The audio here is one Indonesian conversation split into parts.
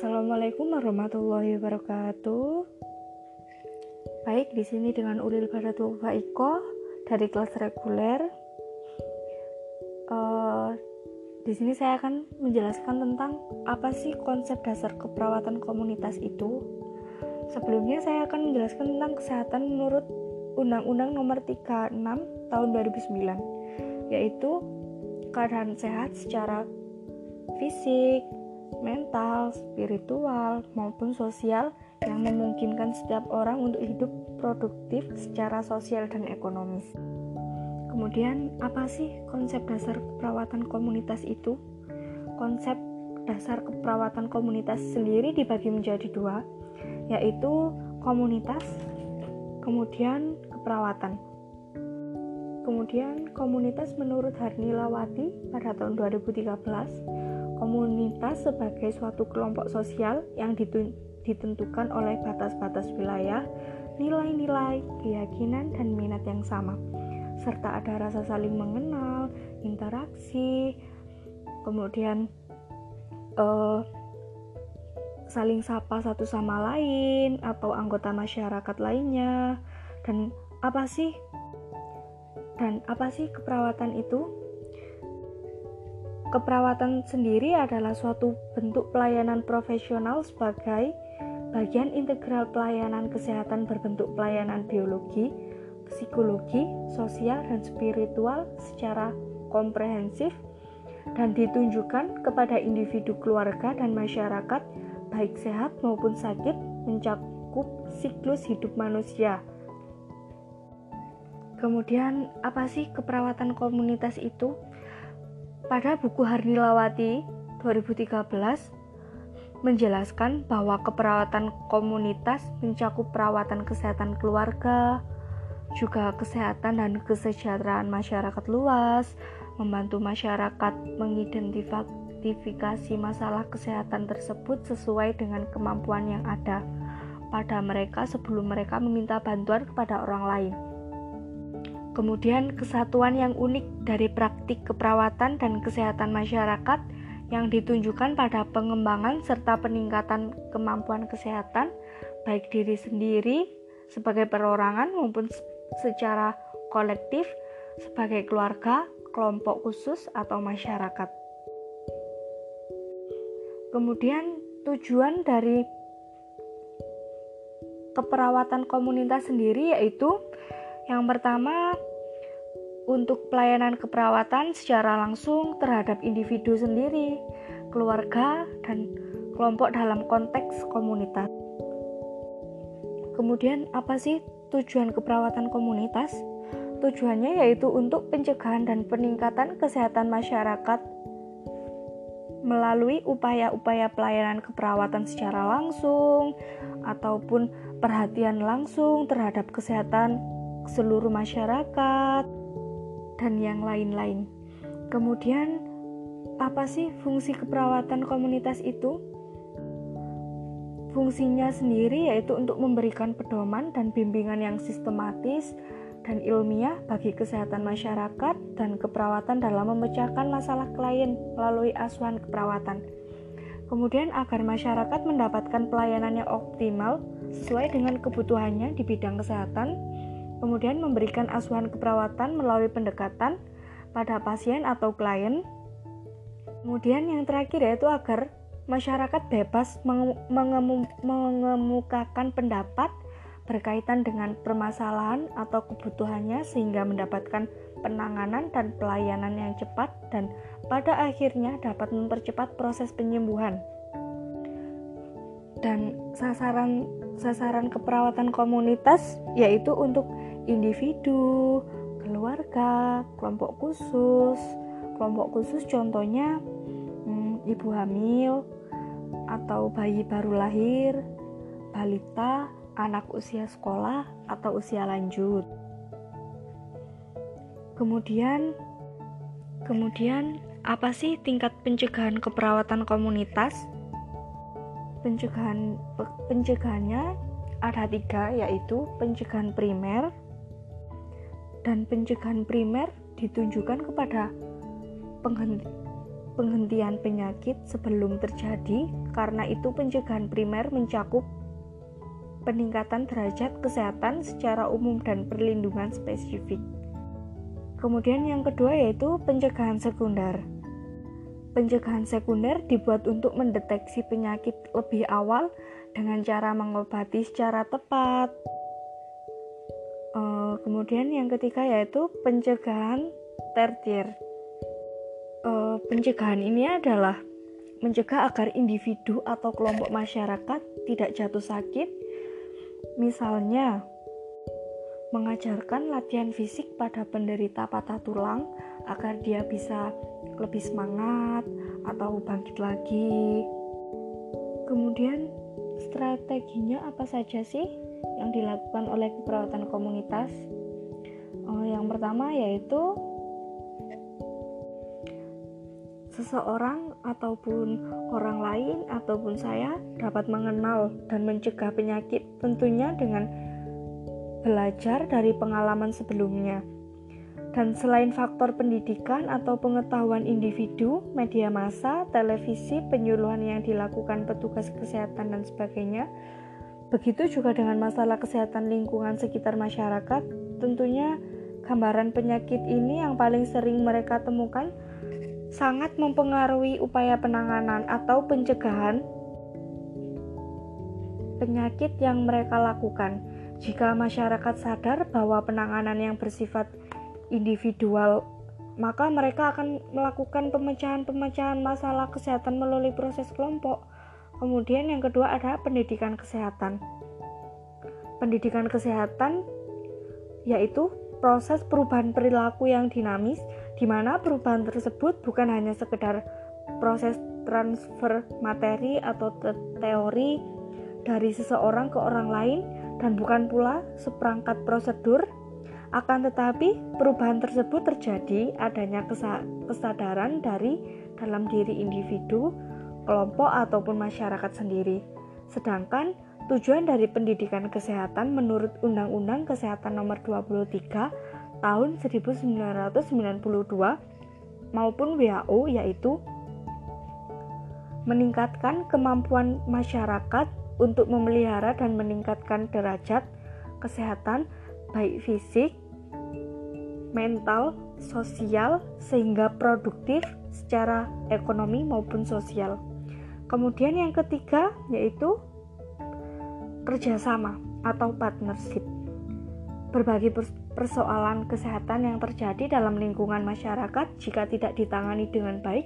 Assalamualaikum warahmatullahi wabarakatuh. Baik, di sini dengan Ulil Baratul Faiko dari kelas reguler. Uh, di sini saya akan menjelaskan tentang apa sih konsep dasar keperawatan komunitas itu. Sebelumnya saya akan menjelaskan tentang kesehatan menurut Undang-Undang Nomor 36 Tahun 2009, yaitu keadaan sehat secara fisik, mental, spiritual, maupun sosial yang memungkinkan setiap orang untuk hidup produktif secara sosial dan ekonomis. Kemudian, apa sih konsep dasar keperawatan komunitas itu? Konsep dasar keperawatan komunitas sendiri dibagi menjadi dua, yaitu komunitas, kemudian keperawatan. Kemudian, komunitas menurut Harnilawati pada tahun 2013 Komunitas sebagai suatu kelompok sosial yang ditentukan oleh batas-batas wilayah, nilai-nilai, keyakinan, dan minat yang sama, serta ada rasa saling mengenal, interaksi, kemudian uh, saling sapa satu sama lain atau anggota masyarakat lainnya, dan apa sih dan apa sih keperawatan itu? Keperawatan sendiri adalah suatu bentuk pelayanan profesional sebagai bagian integral pelayanan kesehatan berbentuk pelayanan biologi, psikologi, sosial, dan spiritual secara komprehensif dan ditunjukkan kepada individu keluarga dan masyarakat baik sehat maupun sakit mencakup siklus hidup manusia. Kemudian apa sih keperawatan komunitas itu? Pada buku Harnilawati 2013 menjelaskan bahwa keperawatan komunitas mencakup perawatan kesehatan keluarga, juga kesehatan dan kesejahteraan masyarakat luas, membantu masyarakat mengidentifikasi masalah kesehatan tersebut sesuai dengan kemampuan yang ada pada mereka sebelum mereka meminta bantuan kepada orang lain. Kemudian, kesatuan yang unik dari praktik keperawatan dan kesehatan masyarakat yang ditunjukkan pada pengembangan serta peningkatan kemampuan kesehatan, baik diri sendiri sebagai perorangan maupun secara kolektif sebagai keluarga, kelompok khusus, atau masyarakat. Kemudian, tujuan dari keperawatan komunitas sendiri yaitu yang pertama untuk pelayanan keperawatan secara langsung terhadap individu sendiri, keluarga, dan kelompok dalam konteks komunitas. Kemudian, apa sih tujuan keperawatan komunitas? Tujuannya yaitu untuk pencegahan dan peningkatan kesehatan masyarakat melalui upaya-upaya pelayanan keperawatan secara langsung ataupun perhatian langsung terhadap kesehatan seluruh masyarakat dan yang lain-lain. Kemudian, apa sih fungsi keperawatan komunitas itu? Fungsinya sendiri yaitu untuk memberikan pedoman dan bimbingan yang sistematis dan ilmiah bagi kesehatan masyarakat dan keperawatan dalam memecahkan masalah klien melalui asuhan keperawatan. Kemudian agar masyarakat mendapatkan pelayanan yang optimal sesuai dengan kebutuhannya di bidang kesehatan, kemudian memberikan asuhan keperawatan melalui pendekatan pada pasien atau klien. Kemudian yang terakhir yaitu agar masyarakat bebas mengemukakan pendapat berkaitan dengan permasalahan atau kebutuhannya sehingga mendapatkan penanganan dan pelayanan yang cepat dan pada akhirnya dapat mempercepat proses penyembuhan. Dan sasaran sasaran keperawatan komunitas yaitu untuk individu, keluarga, kelompok khusus. Kelompok khusus contohnya hmm, ibu hamil atau bayi baru lahir, balita, anak usia sekolah atau usia lanjut. Kemudian kemudian apa sih tingkat pencegahan keperawatan komunitas? Pencegahan pencegahannya ada tiga yaitu pencegahan primer, dan pencegahan primer ditunjukkan kepada penghenti, penghentian penyakit sebelum terjadi, karena itu pencegahan primer mencakup peningkatan derajat kesehatan secara umum dan perlindungan spesifik. Kemudian yang kedua yaitu pencegahan sekunder. Pencegahan sekunder dibuat untuk mendeteksi penyakit lebih awal dengan cara mengobati secara tepat. Kemudian yang ketiga yaitu pencegahan tertier. Uh, pencegahan ini adalah mencegah agar individu atau kelompok masyarakat tidak jatuh sakit, misalnya mengajarkan latihan fisik pada penderita patah tulang agar dia bisa lebih semangat atau bangkit lagi. Kemudian strateginya apa saja sih yang dilakukan oleh keperawatan komunitas? Oh, yang pertama yaitu seseorang ataupun orang lain ataupun saya dapat mengenal dan mencegah penyakit tentunya dengan belajar dari pengalaman sebelumnya. Dan selain faktor pendidikan atau pengetahuan individu, media massa, televisi, penyuluhan yang dilakukan petugas kesehatan dan sebagainya, begitu juga dengan masalah kesehatan lingkungan sekitar masyarakat, tentunya gambaran penyakit ini yang paling sering mereka temukan sangat mempengaruhi upaya penanganan atau pencegahan penyakit yang mereka lakukan. Jika masyarakat sadar bahwa penanganan yang bersifat individual, maka mereka akan melakukan pemecahan-pemecahan masalah kesehatan melalui proses kelompok. Kemudian yang kedua ada pendidikan kesehatan. Pendidikan kesehatan yaitu proses perubahan perilaku yang dinamis di mana perubahan tersebut bukan hanya sekedar proses transfer materi atau te teori dari seseorang ke orang lain dan bukan pula seperangkat prosedur akan tetapi, perubahan tersebut terjadi adanya kesadaran dari dalam diri individu, kelompok, ataupun masyarakat sendiri. Sedangkan tujuan dari pendidikan kesehatan menurut Undang-Undang Kesehatan Nomor 23 Tahun 1992 maupun WHO yaitu meningkatkan kemampuan masyarakat untuk memelihara dan meningkatkan derajat kesehatan baik fisik, mental, sosial, sehingga produktif secara ekonomi maupun sosial. Kemudian yang ketiga yaitu kerjasama atau partnership. Berbagi persoalan kesehatan yang terjadi dalam lingkungan masyarakat jika tidak ditangani dengan baik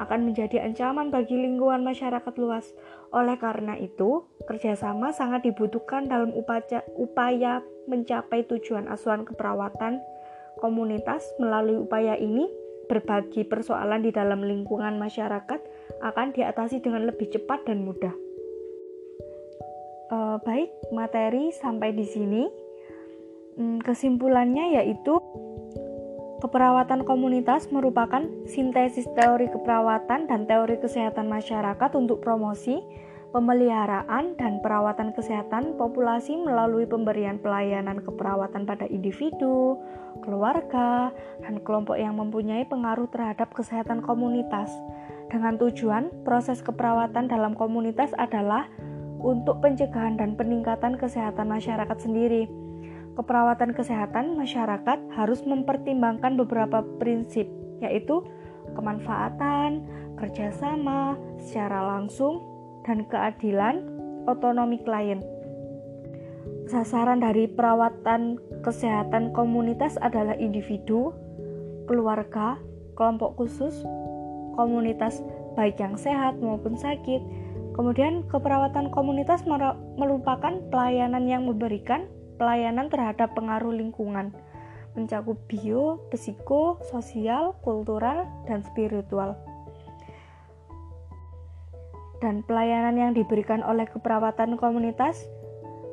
akan menjadi ancaman bagi lingkungan masyarakat luas. Oleh karena itu, kerjasama sangat dibutuhkan dalam upaya, upaya mencapai tujuan asuhan keperawatan komunitas. Melalui upaya ini, berbagi persoalan di dalam lingkungan masyarakat akan diatasi dengan lebih cepat dan mudah. Uh, baik, materi sampai di sini. Hmm, kesimpulannya yaitu Keperawatan komunitas merupakan sintesis teori keperawatan dan teori kesehatan masyarakat untuk promosi, pemeliharaan, dan perawatan kesehatan populasi melalui pemberian pelayanan keperawatan pada individu, keluarga, dan kelompok yang mempunyai pengaruh terhadap kesehatan komunitas. Dengan tujuan, proses keperawatan dalam komunitas adalah untuk pencegahan dan peningkatan kesehatan masyarakat sendiri keperawatan kesehatan masyarakat harus mempertimbangkan beberapa prinsip, yaitu kemanfaatan, kerjasama, secara langsung, dan keadilan otonomi klien. Sasaran dari perawatan kesehatan komunitas adalah individu, keluarga, kelompok khusus, komunitas baik yang sehat maupun sakit. Kemudian keperawatan komunitas merupakan pelayanan yang memberikan pelayanan terhadap pengaruh lingkungan, mencakup bio, psiko, sosial, kultural, dan spiritual. Dan pelayanan yang diberikan oleh keperawatan komunitas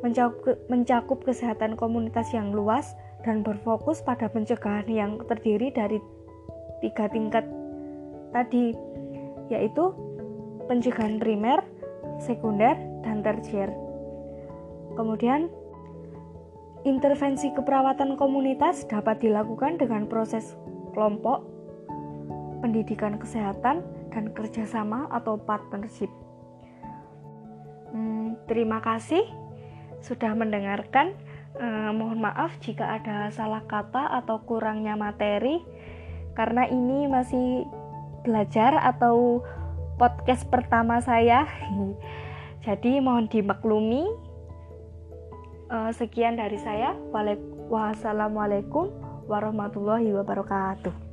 mencakup, mencakup kesehatan komunitas yang luas dan berfokus pada pencegahan yang terdiri dari tiga tingkat tadi, yaitu pencegahan primer, sekunder, dan tersier. Kemudian Intervensi keperawatan komunitas dapat dilakukan dengan proses kelompok, pendidikan kesehatan dan kerjasama atau partnership. Hmm, terima kasih sudah mendengarkan. Eh, mohon maaf jika ada salah kata atau kurangnya materi, karena ini masih belajar atau podcast pertama saya. Jadi mohon dimaklumi. Uh, sekian dari saya. Wassalamualaikum warahmatullahi wabarakatuh.